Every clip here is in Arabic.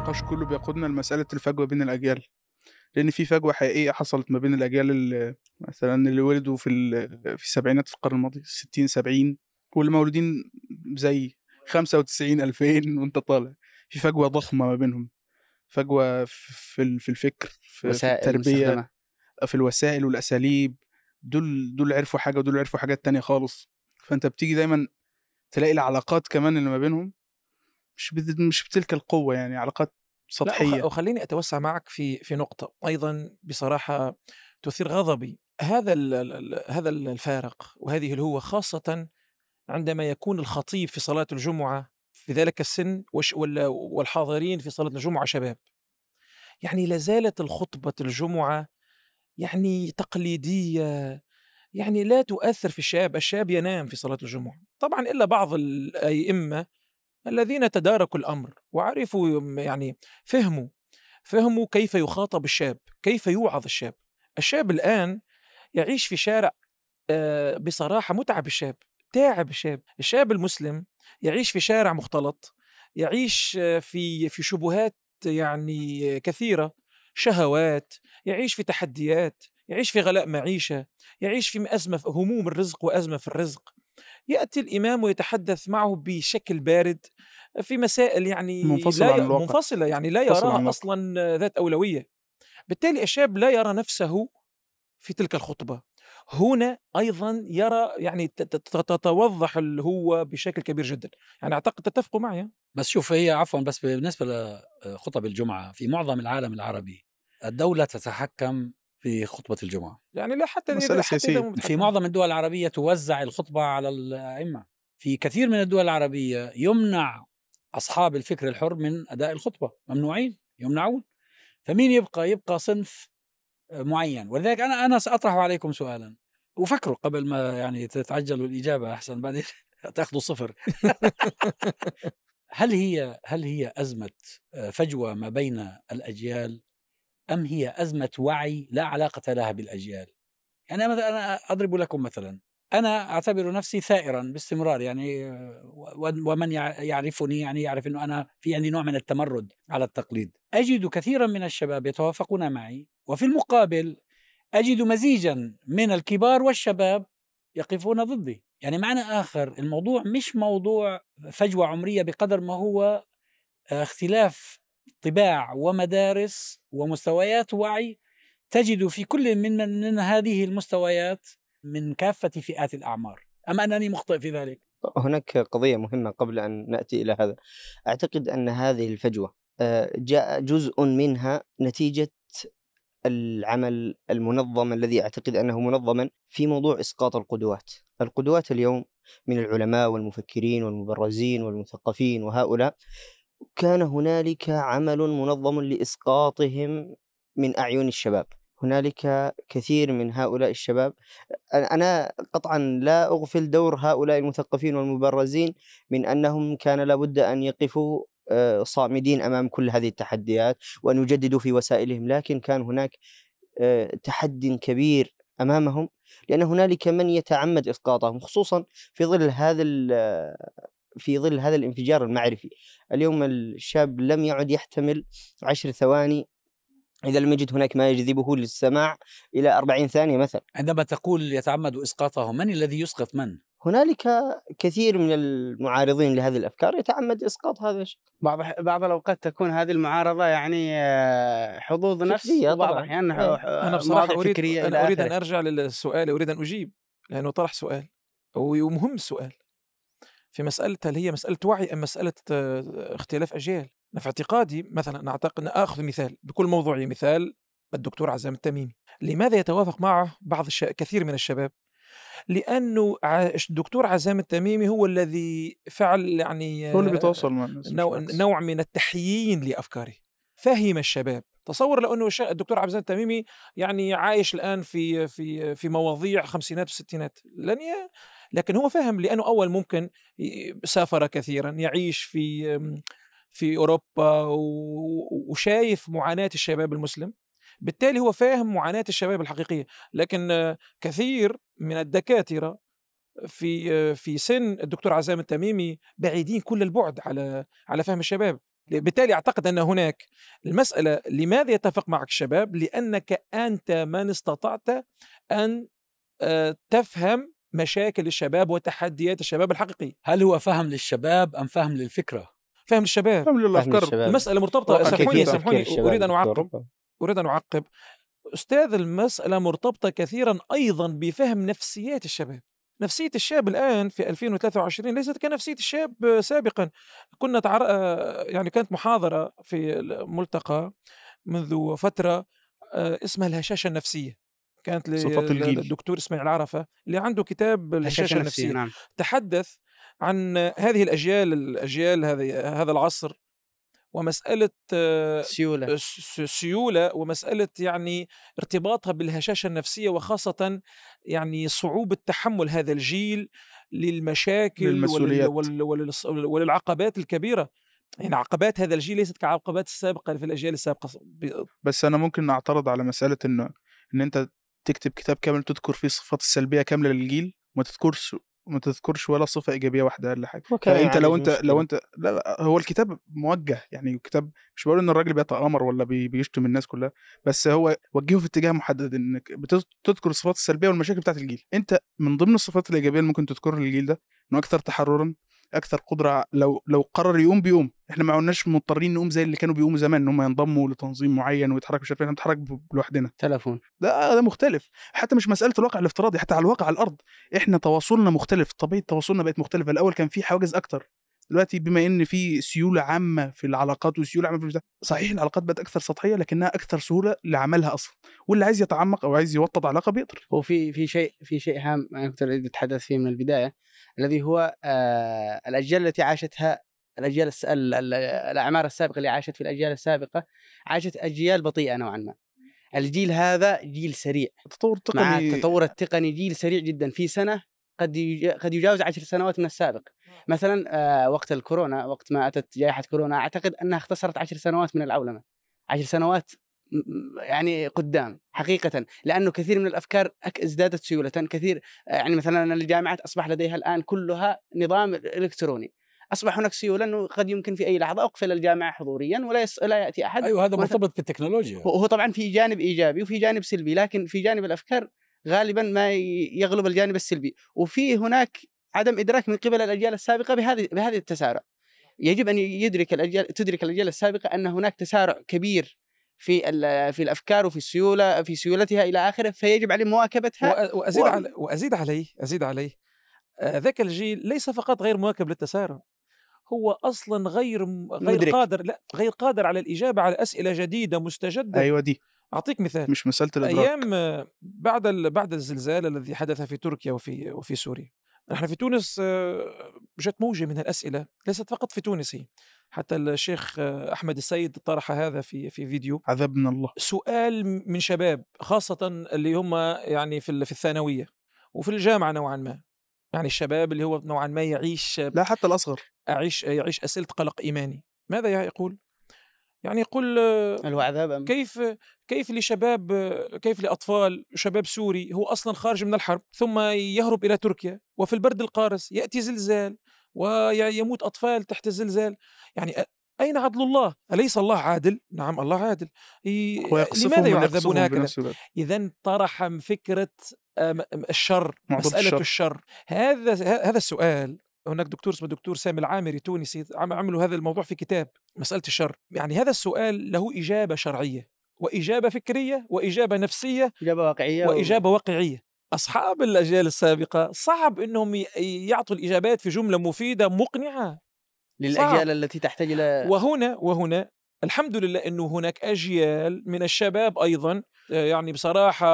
النقاش كله بيقودنا لمسألة الفجوة بين الأجيال. لأن في فجوة حقيقية حصلت ما بين الأجيال اللي مثلا اللي ولدوا في في السبعينات في القرن الماضي 60 70 واللي مولودين زي 95 2000 وأنت طالع. في فجوة ضخمة ما بينهم. فجوة في في ال- في الفكر في, في وسائل التربية مستخدمة. في الوسائل والأساليب. دول دول عرفوا حاجة ودول عرفوا حاجات تانية خالص. فأنت بتيجي دايما تلاقي العلاقات كمان اللي ما بينهم مش مش بتلك القوة يعني علاقات سطحية. وخليني أتوسع معك في في نقطة. أيضا بصراحة تثير غضبي. هذا هذا ال- الفارق وهذه الهوة خاصة عندما يكون الخطيب في صلاة الجمعة في ذلك السن والحاضرين في صلاة الجمعة شباب. يعني لا زالت الخطبة الجمعة يعني تقليدية يعني لا تؤثر في الشاب. الشاب ينام في صلاة الجمعة. طبعا إلا بعض الأئمة الذين تداركوا الأمر وعرفوا يعني فهموا فهموا كيف يخاطب الشاب كيف يوعظ الشاب. الشاب الآن يعيش في شارع آه، بصراحة متعب الشاب تعب الشاب. الشاب المسلم يعيش في شارع مختلط يعيش آه، في في شبهات يعني كثيرة شهوات يعيش في تحديات يعيش في غلاء معيشة يعيش في أزمة في هموم الرزق وأزمة في الرزق. يأتي الإمام ويتحدث معه بشكل بارد في مسائل يعني منفصلة لا عن الواقع. منفصلة يعني لا يراها. أصلا ذات أولوية بالتالي الشاب لا يرى نفسه في تلك الخطبة هنا أيضا يرى يعني ت- ت- ت- تتوضح الهوه بشكل كبير جدا يعني أعتقد تتفقوا معي؟ بس شوف هي عفوا بس بالنسبة لخطب الجمعة في معظم العالم العربي الدولة تتحكم في خطبة الجمعة. يعني لا حتى مسألة إذا- حتى في. معظم الدول العربية توزع الخطبة على الأئمة. في كثير من الدول العربية يمنع أصحاب الفكر الحر من أداء الخطبة. ممنوعين يمنعون. فمين يبقى؟ يبقى صنف معين. ولذلك أنا أنا سأطرح عليكم سؤالا. وفكروا قبل ما يعني تتعجلوا الإجابة أحسن. بعدين تأخذوا صفر. هل هي هل هي أزمة فجوة ما بين الأجيال؟ أم هي أزمة وعي لا علاقة لها بالأجيال؟ يعني مثلا أنا أضرب لكم مثلا أنا أعتبر نفسي ثائرا باستمرار يعني ومن يع- يعرفني يعني يعرف إنه أنا في عندي نوع من التمرد على التقليد. أجد كثيرا من الشباب يتوافقون معي وفي المقابل أجد مزيجا من الكبار والشباب يقفون ضدي. يعني معنى آخر الموضوع مش موضوع فجوة عمرية بقدر ما هو اختلاف طباع ومدارس ومستويات وعي تجد في كل من, من, هذه المستويات من كافة فئات الأعمار. أم أنني مخطئ في ذلك؟ هناك قضية مهمة قبل أن نأتي إلى هذا. أعتقد أن هذه الفجوة آه، جاء جزء منها نتيجة العمل المنظم الذي أعتقد أنه منظما في موضوع إسقاط القدوات. القدوات اليوم من العلماء والمفكرين والمبرزين والمثقفين وهؤلاء كان هنالك عمل منظم لإسقاطهم من أعين الشباب. هنالك كثير من هؤلاء الشباب. أنا قطعا لا أغفل دور هؤلاء المثقفين والمبرزين من أنهم كان لابد أن يقفوا صامدين أمام كل هذه التحديات وأن يجددوا في وسائلهم لكن كان هناك آه، تحد كبير أمامهم لأن هنالك من يتعمد إسقاطهم خصوصا في ظل هذا في ظل هذا الانفجار المعرفي اليوم الشاب لم يعد يحتمل عشر ثواني إذا لم يجد هناك ما يجذبه للسماع إلى أربعين ثانية مثلا عندما تقول يتعمد إسقاطه من الذي يسقط من؟ هنالك كثير من المعارضين لهذه الأفكار يتعمد إسقاط هذا الشيء بعض بعض الأوقات تكون هذه المعارضة يعني آه، حظوظ نفس فكرية وبعض طبعاً. الاحيان. آه، أنا بصراحة اريد إلى أريد أن أرجع للسؤال أريد أن أجيب لأنه طرح سؤال ومهم السؤال في مسألة هل هي مسألة وعي أم مسألة آه، اختلاف أجيال؟ أنا في اعتقادي مثلا أنا أعتقد أن أخذ مثال بكل موضوعيه مثال الدكتور عزام التميمي. لماذا يتوافق معه بعض الش... كثير من الشباب؟ لأنه الدكتور عزام التميمي هو الذي فعل يعني هو اللي آه، بيتواصل مع الناس نوع. نوع من التحيين لأفكاره. فهم الشباب. تصور لو أنه الدكتور عبد التميمي يعني عايش الآن في في في مواضيع خمسينات وستينات. لن. لكن هو فهم لأنه أول ممكن سافر كثيرا يعيش في في أوروبا وشايف معاناة الشباب المسلم. بالتالي هو فاهم معاناة الشباب الحقيقية. لكن كثير من الدكاترة في في سن الدكتور عزام التميمي بعيدين كل البعد على على فهم الشباب. بالتالي أعتقد أن هناك المسألة لماذا يتفق معك الشباب؟ لأنك أنت من استطعت أن آه، تفهم مشاكل الشباب وتحديات الشباب الحقيقيه هل هو فهم للشباب أم فهم للفكرة؟ فهم الشباب فهم الشباب. المسألة مرتبطة. وكيفية سامحوني سامحوني أن دكتور. اعقب أريد أن أعقب. أستاذ المسألة مرتبطة كثيرا أيضا بفهم نفسيات الشباب. نفسية الشاب الآن في 2023 ليست كنفسية الشاب سابقا. كنا تعر... آه، يعني كانت محاضرة في الملتقى منذ فترة آه، اسمها الهشاشة النفسية. كانت. للدكتور إسماعيل عرفة اللي عنده كتاب الهشاشه النفسية نعم تحدث عن هذه الأجيال الأجيال هذه هذا العصر ومسألة آه، سيولة س- سيولة ومسألة يعني ارتباطها بالهشاشة النفسية وخاصة يعني صعوبة تحمل هذا الجيل للمشاكل ولل- للمسؤوليات. ول- وللص- وللعقبات الكبيرة يعني عقبات هذا الجيل ليست كعقبات السابقه في الأجيال السابقة ب- بس أنا ممكن اعترض على مسألة إنه إن أنت تكتب كتاب كامل تذكر فيه الصفات السلبية كاملة للجيل؟ وما تذكرش ما تذكرش ولا صفة إيجابية واحدة ولا حاجة. فأنت لو يعالج أنت لو. أنت لا, لا هو الكتاب موجه يعني الكتاب مش بقول إن الراجل بيتامر ولا بي بيشتم الناس كلها بس هو وجهه في اتجاه محدد إنك بتذ- تذكر الصفات السلبية والمشاكل بتاعت الجيل. أنت من ضمن الصفات الإيجابية اللي ممكن تذكرها للجيل ده إنه أكثر تحررا أكثر قدرة لو لو قرر يقوم بيقوم. إحنا ما عدناش مضطرين نقوم زي اللي كانوا بيقوموا زمان إن هم ينضموا لتنظيم معين ويتحركوا مش عارف إيه، إحنا بنتحرك لوحدنا. تلفون ده ده مختلف. حتى مش مسألة الواقع الافتراضي حتى على الواقع على الأرض. إحنا تواصلنا مختلف. طبيعة تواصلنا بقت مختلفة. الأول كان في حواجز أكتر. دلوقتي بما إن في سيولة عامة في العلاقات وسيولة عامة في البتاع، صحيح العلاقات بقت أكثر سطحية لكنها أكثر سهولة لعملها أصلا. واللي عايز يتعمق أو عايز يوطد علاقة بيقدر. هو في في شيء في شيء هام أنا كنت أريد أتحدث فيه من البداية الذي هو آه الأجيال التي عاشتها الأجيال الأعمار السابقة اللي عاشت في الأجيال السابقة عاشت أجيال بطيئة نوعا ما. الجيل هذا جيل سريع. التطور مع التقني التطور التقني جيل سريع جدا. في سنة قد قد يجاوز عشر سنوات من السابق. مثلا آه، وقت الكورونا وقت ما أتت جائحة كورونا أعتقد أنها اختصرت عشر سنوات من العولمه عشر سنوات يعني قدام حقيقة. لأنه كثير من الأفكار ازدادت سيولة. كثير آه، يعني مثلا الجامعات أصبح لديها الآن كلها نظام إلكتروني. أصبح هناك سيولة أنه قد يمكن في أي لحظة أقفل الجامعة حضوريا ولا يس... لا يأتي أحد. أيوه هذا مرتبط بالتكنولوجيا. وهو طبعا في جانب إيجابي وفي جانب سلبي لكن في جانب الأفكار غالبا ما يغلب الجانب السلبي. وفي هناك عدم إدراك من قبل الأجيال السابقة بهذه بهذه التسارع. يجب أن يدرك الأجيال تدرك الأجيال السابقة أن هناك تسارع كبير في في الأفكار وفي السيولة في سيولتها إلى آخره فيجب عليه مواكبتها. وأزيد و- على وأزيد عليه أزيد عليه. آه، ذاك الجيل ليس فقط غير مواكب للتسارع. هو أصلا غير غير مدرك. قادر لا غير قادر على الإجابة على أسئلة جديدة مستجدة. أيوه دي. أعطيك مثال. مش مسألة الإدراك. أيام بعد ال- بعد الزلزال الذي حدث في تركيا وفي وفي سوريا. نحن في تونس آه، جت موجة من الأسئلة ليست فقط في تونس هي حتى الشيخ آه، أحمد السيد طرح هذا في في فيديو. عذاب من الله. سؤال من شباب خاصة اللي هم يعني في ال- في الثانوية وفي الجامعة نوعا ما. يعني الشباب اللي هو نوعا ما يعيش لا حتى الأصغر أعيش يعيش أسئلة قلق إيماني ماذا يقول؟ يعني يقول هل هو عذاب أم؟ كيف كيف لشباب كيف لأطفال شباب سوري هو أصلا خارج من الحرب ثم يهرب إلى تركيا وفي البرد القارس يأتي زلزال ويموت أطفال تحت الزلزال يعني أين عدل الله؟ أليس الله عادل؟ نعم الله عادل لماذا يعذبون. إذا طرح آم، الشر مسألة الشر. الشر هذا هذا السؤال هناك دكتور اسمه دكتور سامي العامري تونسي عم- عملوا هذا الموضوع في كتاب مسألة الشر يعني هذا السؤال له إجابة شرعية وإجابة فكرية وإجابة نفسية إجابة واقعية و- وإجابة واقعية أصحاب الأجيال السابقة صعب إنهم ي- يعطوا الإجابات في جملة مفيدة مقنعه للأجيال التي تحتاج إلى وهنا وهنا الحمد لله إنه هناك أجيال من الشباب أيضا آه، يعني بصراحة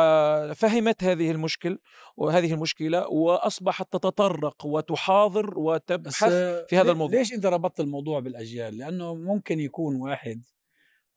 فهمت هذه المشكل وهذه المشكلة وأصبحت تتطرق وتحاضر وتبحث في هذا الموضوع. ليش أنت ربطت الموضوع بالأجيال؟ لأنه ممكن يكون واحد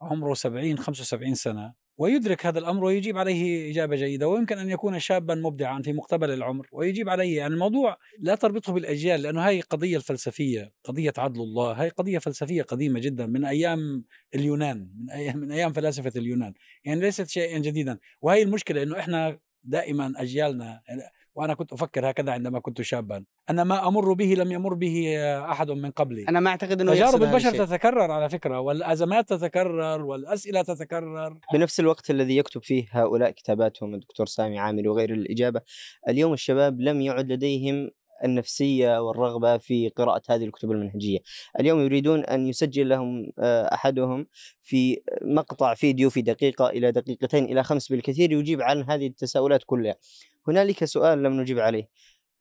عمره 70 75 سنة ويدرك هذا الأمر ويجيب عليه إجابة جيدة ويمكن أن يكون شابا مبدعا في مقتبل العمر ويجيب عليه يعني الموضوع لا تربطه بالأجيال لأنه هاي قضية الفلسفية قضية عدل الله هاي قضية فلسفية قديمة جدا من أيام اليونان من أيام من أيام فلاسفة اليونان يعني ليست شيئا جديدا. وهي المشكلة إنه إحنا دائما أجيالنا وأنا كنت أفكر هكذا عندما كنت شابا. أن ما أمر به لم يمر به أحد من قبلي. أنا ما أعتقد إنه تجارب البشر. تتكرر على فكرة والأزمات تتكرر والأسئلة تتكرر. بنفس الوقت الذي يكتب فيه هؤلاء كتاباتهم الدكتور سامي عامر وغير الإجابة اليوم الشباب لم يعد لديهم النفسية والرغبة في قراءة هذه الكتب المنهجية. اليوم يريدون أن يسجل لهم آه، أحدهم في مقطع فيديو في دقيقة إلى دقيقتين إلى خمس بالكثير يجيب عن هذه التساؤلات كلها. هنالك سؤال لم نجيب عليه.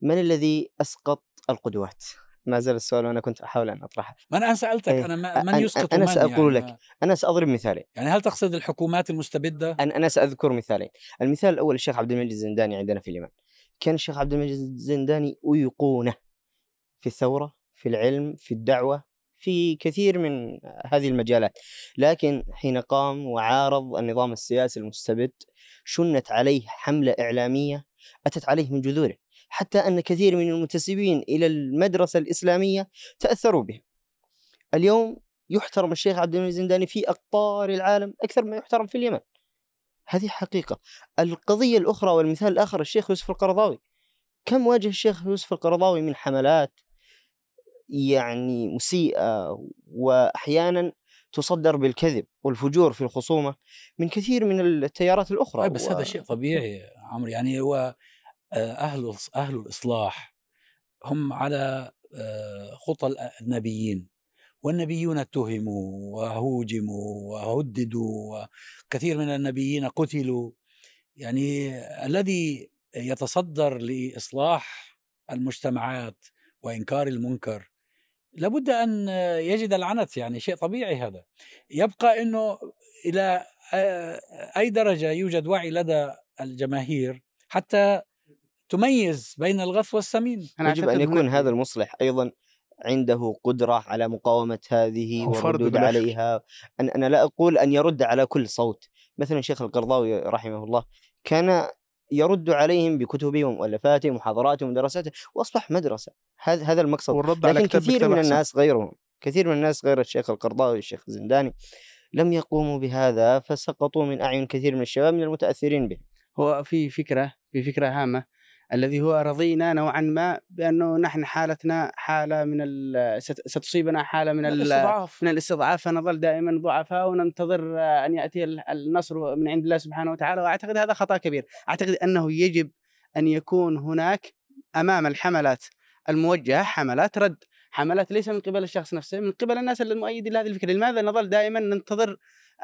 من الذي أسقط القدوات؟ ما زال السؤال وأنا كنت أحاول أن أطرحه. ما أنا سألتك إيه. ما- من يسقط أنا من سأقول يعني لك. أنا سأضرب مثالين. يعني هل تقصد الحكومات المستبدة؟ أنا أنا سأذكر مثالين. المثال الأول الشيخ عبد المجيد الزنداني عندنا في اليمن. كان الشيخ عبد المجيد الزنداني أيقونة في الثورة في العلم في الدعوة في كثير من هذه المجالات. لكن حين قام وعارض النظام السياسي المستبد شنت عليه حملة إعلامية أتت عليه من جذوره حتى أن كثير من المنتسبين إلى المدرسة الإسلامية تأثروا به اليوم يحترم الشيخ عبد المجيد الزنداني في أقطار العالم أكثر ما يحترم في اليمن. هذه حقيقة. القضية الأخرى والمثال الآخر الشيخ يوسف القرضاوي. كم واجه الشيخ يوسف القرضاوي من حملات يعني مسيئة وأحيانا تصدر بالكذب والفجور في الخصومة من كثير من التيارات الأخرى طيب بس و- هذا شيء طبيعي عمرو. يعني هو آه، أهل أهل الإصلاح هم على آه، خطى النبيين. والنبيون اتهموا وهوجموا وهددوا وكثير من النبيين قتلوا. يعني الذي يتصدر لإصلاح المجتمعات وإنكار المنكر لابد أن يجد العنت يعني شيء طبيعي هذا. يبقى أنه إلى آه، أي درجة يوجد وعي لدى الجماهير حتى تميز بين الغث والسمين. أنا يجب أن يكون هناك- هذا المصلح أيضا عنده قدرة على مقاومة هذه والردود. عليها. أن أنا لا أقول أن يرد على كل صوت. مثلا الشيخ القرضاوي رحمه الله كان يرد عليهم بكتبه ومؤلفاته ومحاضراته ودراساته وأصبح مدرسة. هذا هذا المقصد. والرد على لكن كتاب كثير من. الناس غيرهم كثير من الناس غير الشيخ القرضاوي والشيخ الزنداني لم يقوموا بهذا فسقطوا من أعين كثير من الشباب من المتأثرين به. هو في فكره في فكرة هامة. الذي هو رضينا نوعا ما بأنه نحن حالتنا حالة من ستصيبنا حالة من ال- الاستضعاف. من الاستضعاف. فنظل دائما ضعفاء وننتظر أن يأتي ال- النصر من عند الله سبحانه وتعالى. وأعتقد هذا خطأ كبير، أعتقد أنه يجب أن يكون هناك أمام الحملات الموجهة حملات رد، حملات ليس من قبل الشخص نفسه من قبل الناس المؤيدين لهذه الفكرة، لماذا نظل دائما ننتظر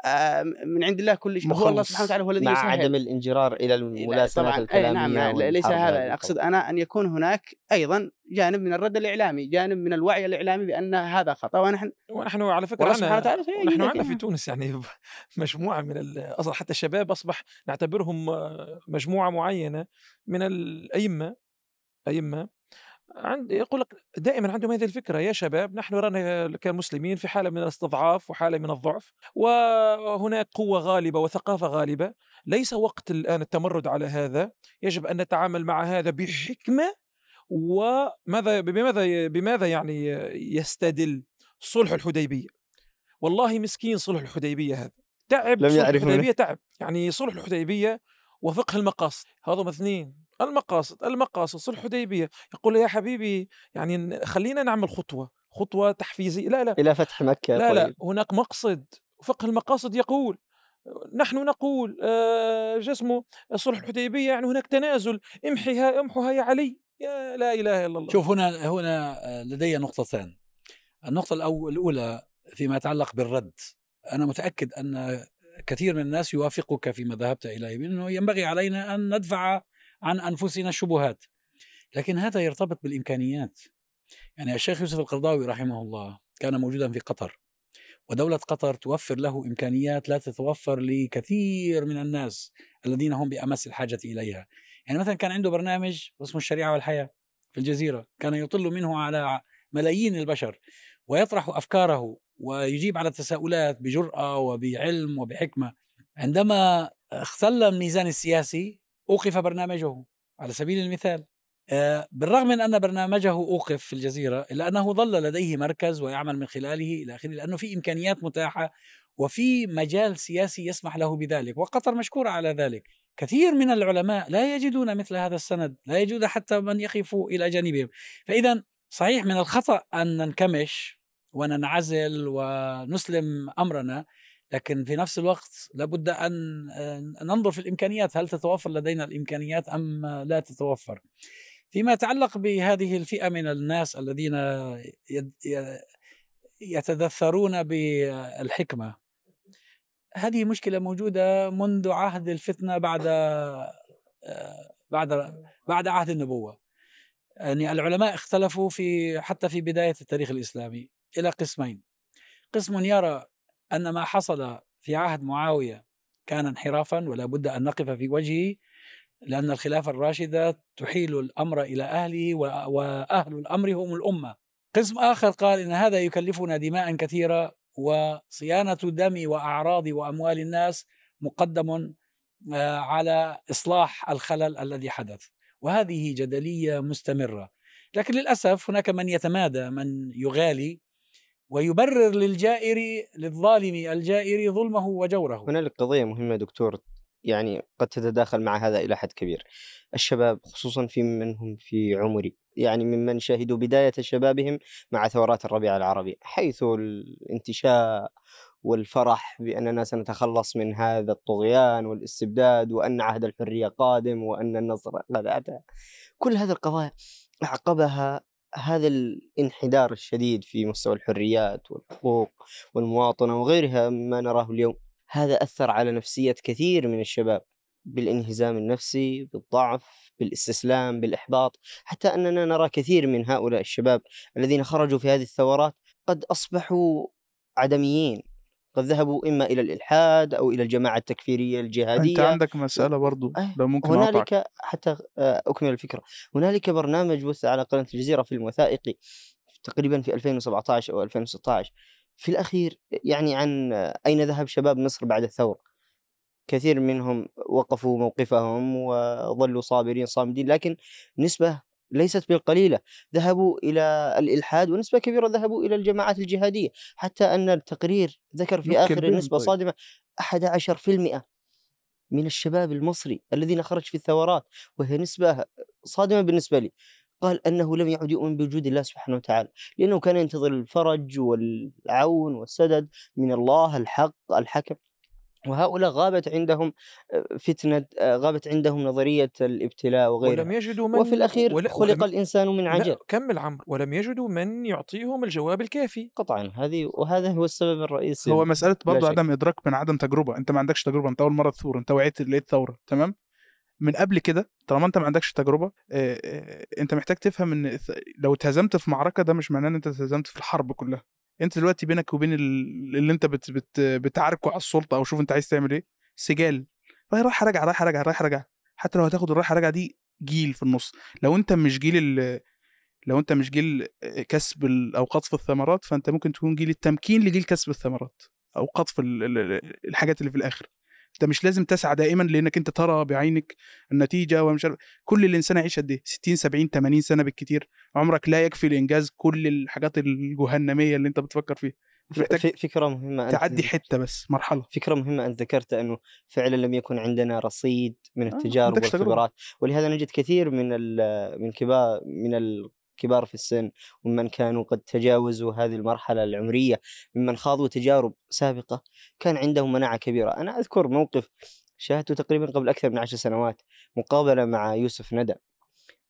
آه، من عند الله كل شيء؟ هو الله. سبحانه وتعالى هو الذي مع يسهل عدم الانجرار إلى الملاسمات طبعا. الكلامية أي نعم نعم ليس هذا أقصد. أنا أن يكون هناك أيضا جانب من الرد الإعلامي، جانب من الوعي الإعلامي بأن هذا خطأ. ونحن ونحن على فكرة والله سبحانه وتعالى ونحن عندنا يعني. في تونس يعني مجموعة من أصلا حتى الشباب أصبح نعتبرهم آه، مجموعة معينة من الأئمة أئمة عند يقول لك دائما عندهم هذه الفكرة يا شباب نحن نرانا كمسلمين في حالة من الاستضعاف وحالة من الضعف وهناك قوة غالبة وثقافة غالبة. ليس وقت الآن التمرد على هذا. يجب أن نتعامل مع هذا بحكمة وماذا بماذا بماذا يعني يستدل صلح الحديبية؟ والله مسكين صلح الحديبية هذا. تعب لم صلح يعرف. الحديبية تعب. يعني صلح الحديبية وفقه المقاصد. هذا اثنين. المقاصد المقاصد صلح الحديبية. يقول يا حبيبي يعني خلينا نعمل خطوة خطوة تحفيزية. لا لا. إلى فتح مكة لا لا. طيب. هناك مقصد. فقه المقاصد يقول نحن نقول آه، جسمه صلح الحديبية يعني هناك تنازل. امحها امحها يا علي. يا لا إله إلا الله. شوف هنا هنا آه، لدي نقطتان النقطة الأو- الأولى فيما يتعلق بالرد. أنا متأكد أن كثير من الناس يوافقك فيما ذهبت إليه بأنه ينبغي علينا أن ندفع عن أنفسنا الشبهات لكن هذا يرتبط بالإمكانيات. يعني الشيخ يوسف القرضاوي رحمه الله كان موجودا في قطر ودولة قطر توفر له إمكانيات لا تتوفر لكثير من الناس الذين هم بأمس الحاجة إليها. يعني مثلا كان عنده برنامج اسمه الشريعة والحياة في الجزيرة كان يطل منه على ملايين البشر ويطرح أفكاره ويجيب على التساؤلات بجرأة وبعلم وبحكمة. عندما اختل الميزان السياسي أوقف برنامجه على سبيل المثال. آه، بالرغم من أن برنامجه أوقف في الجزيرة إلا أنه ظل لديه مركز ويعمل من خلاله إلى آخره لأنه في إمكانيات متاحة وفي مجال سياسي يسمح له بذلك وقطر مشكورة على ذلك. كثير من العلماء لا يجدون مثل هذا السند لا يجدون حتى من يقف إلى جانبهم. فإذا صحيح من الخطأ أن ننكمش وننعزل ونسلم أمرنا لكن في نفس الوقت لابد أن ننظر في الإمكانيات هل تتوفر لدينا الإمكانيات أم لا تتوفر. فيما يتعلق بهذه الفئة من الناس الذين يتدثرون بالحكمة هذه مشكلة موجودة منذ عهد الفتنة بعد بعد بعد عهد النبوة. يعني العلماء اختلفوا في حتى في بداية التاريخ الإسلامي إلى قسمين. قسم يرى أن ما حصل في عهد معاوية كان انحرافا ولا بد أن نقف في وجهه لأن الخلافة الراشدة تحيل الأمر إلى أهله وأهل الأمر هم الأمة. قسم آخر قال إن هذا يكلفنا دماء كثيرة وصيانة دم وأعراض وأموال الناس مقدم آه، على إصلاح الخلل الذي حدث. وهذه جدلية مستمرة. لكن للأسف هناك من يتمادى من يغالي ويبرر للجائر للظالم الجائر ظلمه وجوره. هنالك قضية مهمة دكتور يعني قد تتداخل مع هذا إلى حد كبير. الشباب خصوصا في منهم في عمري يعني ممن شهدوا بداية شبابهم مع ثورات الربيع العربي حيث الانتشاء والفرح بأننا سنتخلص من هذا الطغيان والاستبداد وأن عهد الحرية قادم وأن النصر قد أتى كل هذه القضايا أعقبها هذا الانحدار الشديد في مستوى الحريات والحقوق والمواطنة وغيرها مما نراه اليوم هذا أثر على نفسية كثير من الشباب بالانهزام النفسي بالضعف بالاستسلام بالإحباط حتى أننا نرى كثير من هؤلاء الشباب الذين خرجوا في هذه الثورات قد أصبحوا عدميين. قد ذهبوا إما إلى الإلحاد أو إلى الجماعة التكفيرية الجهادية. أنت عندك مسألة برضو أه لو ممكن هنالك أقطعك. حتى آه، أكمل الفكرة. هنالك برنامج بث على قناة الجزيرة فيلم وثائقي تقريبا في 2017 أو 2016 في الأخير يعني عن أين ذهب شباب مصر بعد الثورة؟ كثير منهم وقفوا موقفهم وظلوا صابرين صامدين لكن نسبة ليست بالقليلة ذهبوا إلى الإلحاد ونسبة كبيرة ذهبوا إلى الجماعات الجهادية حتى أن التقرير ذكر في آخر بهم نسبة طيب. صادمة 11% من الشباب المصري الذين خرج في الثورات وهي نسبة صادمة بالنسبة لي قال أنه لم يعد يؤمن بوجود الله سبحانه وتعالى لأنه كان ينتظر الفرج والعون والسدد من الله الحق الحكم وهؤلاء غابت عندهم آه، فتنة آه، غابت عندهم نظرية الابتلاء وغيرها. ولم يجدوا من وفي الأخير ولا- خلق ولم- الإنسان من عجل. كمل عمرو. ولم يجدوا من يعطيهم الجواب الكافي. قطعا. هذه وهذا هو السبب الرئيسي هو مسألة برضه. عدم إدراك من عدم تجربة. أنت ما عندكش تجربة أنت أول مرة تثور أنت وعيت لقيت ثورة تمام؟ من قبل كده طالما أنت ما عندكش تجربة آه، أنت محتاج تفهم ث- لو اتهزمت في معركة ده مش معناه إن أنت اتهزمت في الحرب كلها. أنت دلوقتي بينك وبين ال- اللي أنت بت بت بتعاركه على السلطة أو شوف أنت عايز تعمل إيه سجال. فهي رايحة راجعة رايحة راجعة رايحة راجعة حتى لو هتاخد الرايحة راجعة دي جيل في النص. لو أنت مش جيل ال- لو انت مش جيل كسب ال- أو قطف الثمرات فانت ممكن تكون جيل التمكين لجيل كسب الثمرات أو قطف ال- الحاجات اللي في الآخر. انت مش لازم تسعى دائما لإنك أنت ترى بعينك النتيجة ومش عارف كل الإنسان يعيش قد إيه؟ 60 70 80 سنة بالكتير. عمرك لا يكفي لانجاز كل الحاجات الجهنمية اللي أنت بتفكر فيها. محتاج فكرة مهمة أنت تعدي حتة بس مرحلة. فكرة مهمة أنت ذكرت أنه فعلا لم يكن عندنا رصيد من آه، التجارب. والخبرات. ولهذا نجد كثير من من كبار من الكبار في السن ومن كانوا قد تجاوزوا هذه المرحلة العمرية ممن خاضوا تجارب سابقة كان عندهم مناعة كبيرة. أنا أذكر موقف شاهدته تقريبا قبل أكثر من عشر سنوات مقابلة مع يوسف ندى.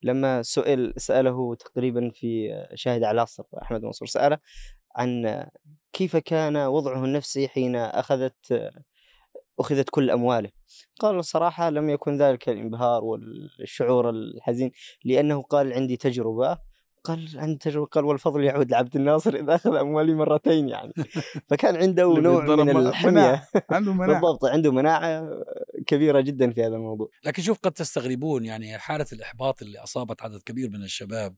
لما سئل سأله تقريبا في شاهد على العصر أحمد منصور سأله عن كيف كان وضعه النفسي حين أخذت أخذت كل أمواله. قال الصراحة لم يكن ذلك الإنبهار والشعور الحزين لأنه قال عندي تجربة قال تجربة قال والفضل يعود لعبد الناصر إذا أخذ أموالي مرتين يعني. فكان عنده نوع من الحمية. مناعة. عنده مناعة. بالضبط عنده مناعة كبيرة جدا في هذا الموضوع. لكن شوف قد تستغربون يعني حالة الإحباط اللي أصابت عدد كبير من الشباب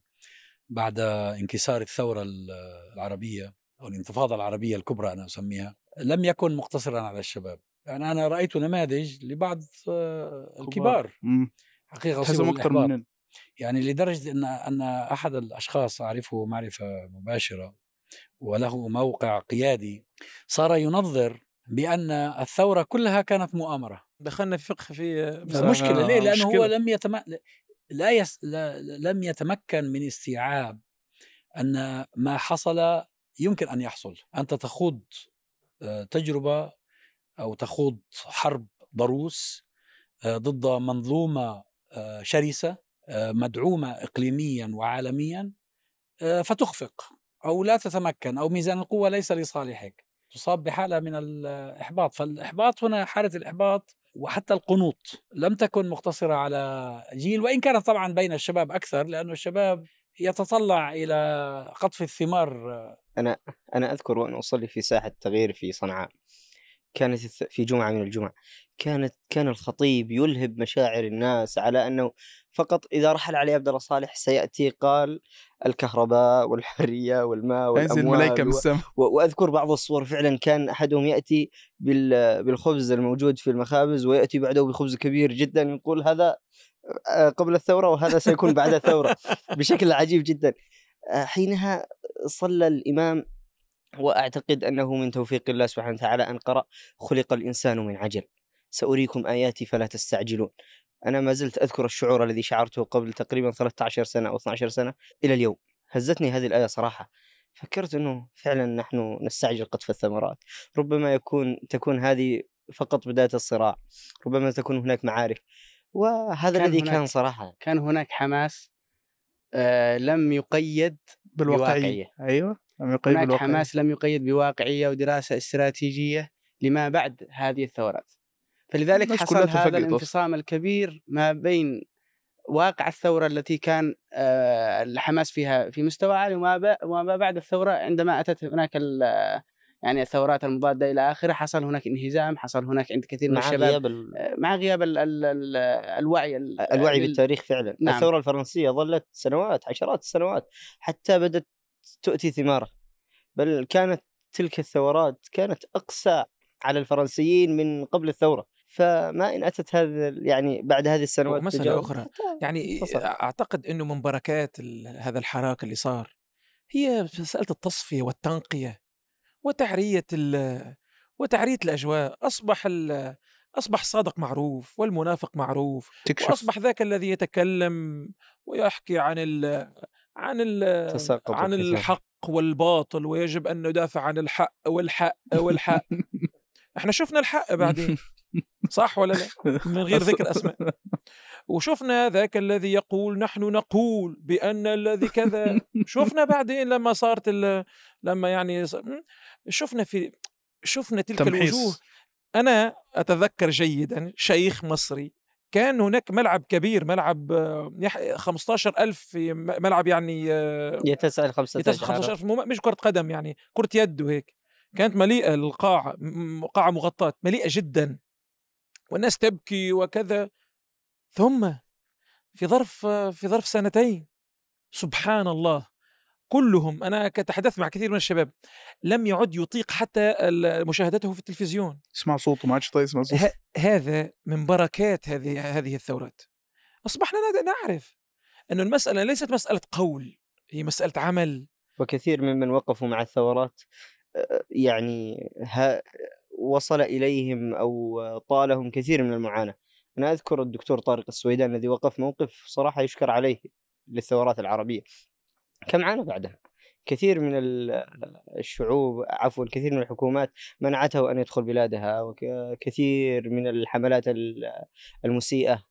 بعد انكسار الثورة ال- العربية أو الانتفاضة العربية الكبرى أنا أسميها لم يكن مقتصرا على الشباب. يعني أنا رأيت نماذج لبعض آه، الكبار. حقيقة تحسهم بالإحباط. مننا. يعني لدرجة أن أن أحد الأشخاص أعرفه معرفة مباشرة وله موقع قيادي صار ينظر بأن الثورة كلها كانت مؤامرة دخلنا في فقه في مشكلة ليه؟ لأنه هو مشكلة. لم يتم لا, يس... لا لم يتمكن من استيعاب أن ما حصل يمكن أن يحصل، أنت تخوض آه، تجربة أو تخوض حرب ضروس آه، ضد منظومة آه، شرسة مدعومة اقليميا وعالميا آه، فتخفق أو لا تتمكن أو ميزان القوة ليس لصالحك. تصاب بحالة من الإحباط. فالإحباط هنا حالة الإحباط وحتى القنوط لم تكن مقتصرة على جيل وإن كانت طبعا بين الشباب أكثر لأنه الشباب يتطلع إلى قطف الثمار. آه، أنا أذكر وأنا أصلي في ساحة تغيير في صنعاء. كانت في جمعة من الجمع كانت كان الخطيب يلهب مشاعر الناس على أنه فقط إذا رحل علي عبد الله صالح سيأتي قال الكهرباء والحرية والماء والأموال و- و- وأذكر بعض الصور فعلا كان أحدهم يأتي بال- بالخبز الموجود في المخابز ويأتي بعده بخبز كبير جدا يقول هذا آه، قبل الثورة وهذا سيكون بعد الثورة. بشكل عجيب جدا. آه، حينها صلى الإمام وأعتقد أنه من توفيق الله سبحانه وتعالى أن قرأ خلق الإنسان من عجل. سأريكم آياتي فلا تستعجلون. أنا ما زلت أذكر الشعور الذي شعرته قبل تقريبا 13 سنة أو 12 سنة إلى اليوم. هزتني هذه الآية صراحة. فكرت إنه فعلا نحن نستعجل قطف الثمرات. ربما يكون تكون هذه فقط بداية الصراع. ربما تكون هناك معارك وهذا كان الذي هناك- كان صراحة. كان هناك حماس آه، لم يقيد بالواقعية. بواقعية. لم يقيد هناك حماس لم يقيد بواقعية ودراسة استراتيجية لما بعد هذه الثورات فلذلك حصل هذا. الانفصام الكبير ما بين واقع الثورة التي كان آه، الحماس فيها في مستوى عالي وما بعد الثورة عندما أتت هناك ال- يعني الثورات المضادة إلى آخره حصل هناك انهزام حصل هناك عند كثير من مع الشباب غياب ال- آه، مع غياب ال ال ال الوعي ال- الوعي لل- بالتاريخ فعلا نعم. الثورة الفرنسية ظلت سنوات عشرات السنوات حتى بدأت تؤتي ثمارها بل كانت تلك الثورات كانت أقسى على الفرنسيين من قبل الثورة. فما إن أتت هذا يعني بعد هذه السنوات أخرى، حتى يعني انفصل. أعتقد إنه من بركات هذا الحراك اللي صار هي مسألة التصفية والتنقية وتعريه ال- وتعريه الأجواء. أصبح ال- أصبح الصادق معروف والمنافق معروف. تكشف. وأصبح ذاك الذي يتكلم ويحكي عن ال عن عن. الحق والباطل ويجب أن ندافع عن الحق والحق والحق. إحنا شفنا الحق بعدين صح ولا لا؟ من غير ذكر أسماء. وشفنا ذاك الذي يقول نحن نقول بأن الذي كذا. شفنا بعدين لما صارت لما يعني? شفنا في شفنا تلك الوجوه. تمحيص. أنا أتذكر جيدا شيخ مصري كان هناك ملعب كبير ملعب آه، يح- 15000 في ملعب يعني يتسع 15 يتسع 15000 مو- مش كرة قدم يعني كرة يد وهيك. كانت مليئة القاعة م- قاعة مغطاة مليئة جدا. والناس تبكي وكذا. ثم في ظرف في ظرف سنتين سبحان الله كلهم أنا تحدثت مع كثير من الشباب لم يعد يطيق حتى مشاهدته في التلفزيون. اسمع صوته ما عادش طايق يسمع صوته. هذا من بركات هذه هذه الثورات. أصبحنا نعرف انه المسألة ليست مسألة قول هي مسألة عمل. وكثير ممن وقفوا مع الثورات يعني ها وصل إليهم أو طالهم كثير من المعاناة. أنا أذكر الدكتور طارق السويدان الذي وقف موقف صراحة يشكر عليه للثورات العربية. كم عانى بعدها؟ كثير من ال- الشعوب عفوا الكثير من الحكومات منعته أن يدخل بلادها وكثير من الحملات ال- المسيئة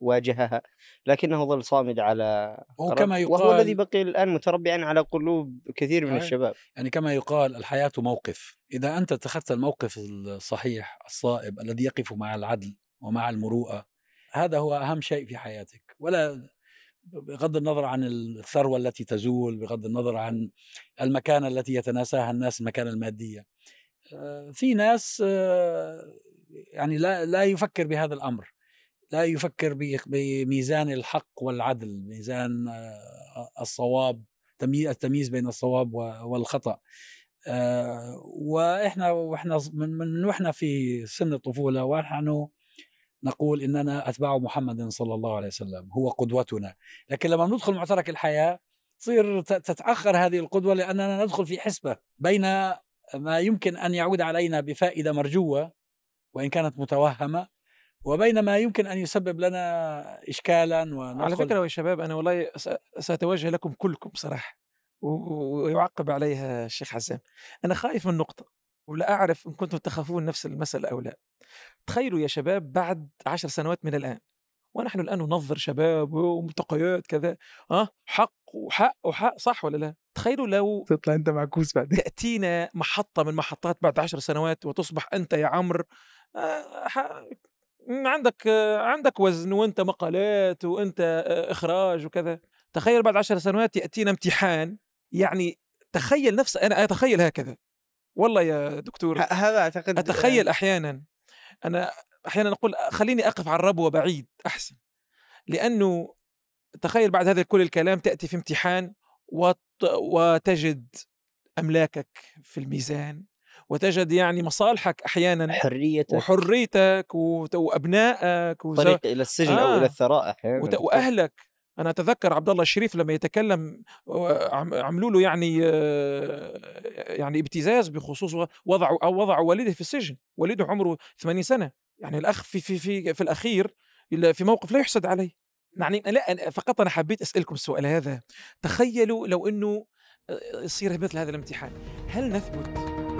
واجهها لكنه ظل صامد على هو قرار- كما وهو الذي يقال بقي الآن متربعا على قلوب كثير من. الشباب. يعني كما يقال الحياة موقف. إذا أنت اتخذت الموقف الصحيح الصائب الذي يقف مع العدل ومع المروءة هذا هو أهم شيء في حياتك. ولا بغض النظر عن الثروة التي تزول بغض النظر عن المكانة التي يتناساها الناس المكانة المادية آه، في ناس آه، يعني لا لا يفكر بهذا الأمر. لا يفكر بميزان الحق والعدل ميزان آه، الصواب تمييز التمييز بين الصواب والخطأ. وإحنا وإحنا من من وإحنا في سن الطفولة ونحن نقول اننا اتباع محمد صلى الله عليه وسلم هو قدوتنا. لكن لما ندخل معترك الحياة تصير تتأخر هذه القدوة لأننا ندخل في حسبة بين ما يمكن أن يعود علينا بفائدة مرجوة وإن كانت متوهمة وبين ما يمكن أن يسبب لنا اشكالا وندخل على فكرة يا شباب أنا والله سأتوجه لكم كلكم و- ويعقب عليها الشيخ حسام أنا خايف من نقطة. ولا أعرف إن كنتم تخافون نفس المساله أو لا. تخيلوا يا شباب بعد عشر سنوات من الآن ونحن الآن ننظر شباب وملتقيات كذا آه حق وحق وحق صح ولا لا؟ تخيلوا لو تطلع أنت معكوس بعدين. تأتينا محطة من محطات بعد عشر سنوات وتصبح أنت يا عمرو ح- عندك عندك وزن وأنت مقالات وأنت آه، إخراج وكذا. تخيل بعد عشر سنوات يأتينا امتحان يعني تخيل نفس أنا أتخيل هكذا. والله يا دكتور هذا أعتقد أتخيل أحيانا أنا أحيانا أقول خليني أقف على الربوة بعيد أحسن. لأنه تخيل بعد هذا كل الكلام تأتي في امتحان وت... وتجد أملاكك في الميزان وتجد يعني مصالحك أحيانا حريتك. وحريتك وت- وأبنائك وز... طريق إلى السجن أو آه. إلى الثراء أحيانا. وت... وأهلك. أنا أتذكر عبد الله الشريف لما يتكلم عملوا له يعني آه، يعني ابتزاز بخصوص وضعوا أو وضعوا والده في السجن. والده عمره 80 سنة. يعني الأخ في في في, في الأخير في موقف لا يحسد عليه. يعني لا فقط أنا حبيت أسألكم السؤال هذا. تخيلوا لو أنه آه، يصير مثل هذا الامتحان. هل نثبت؟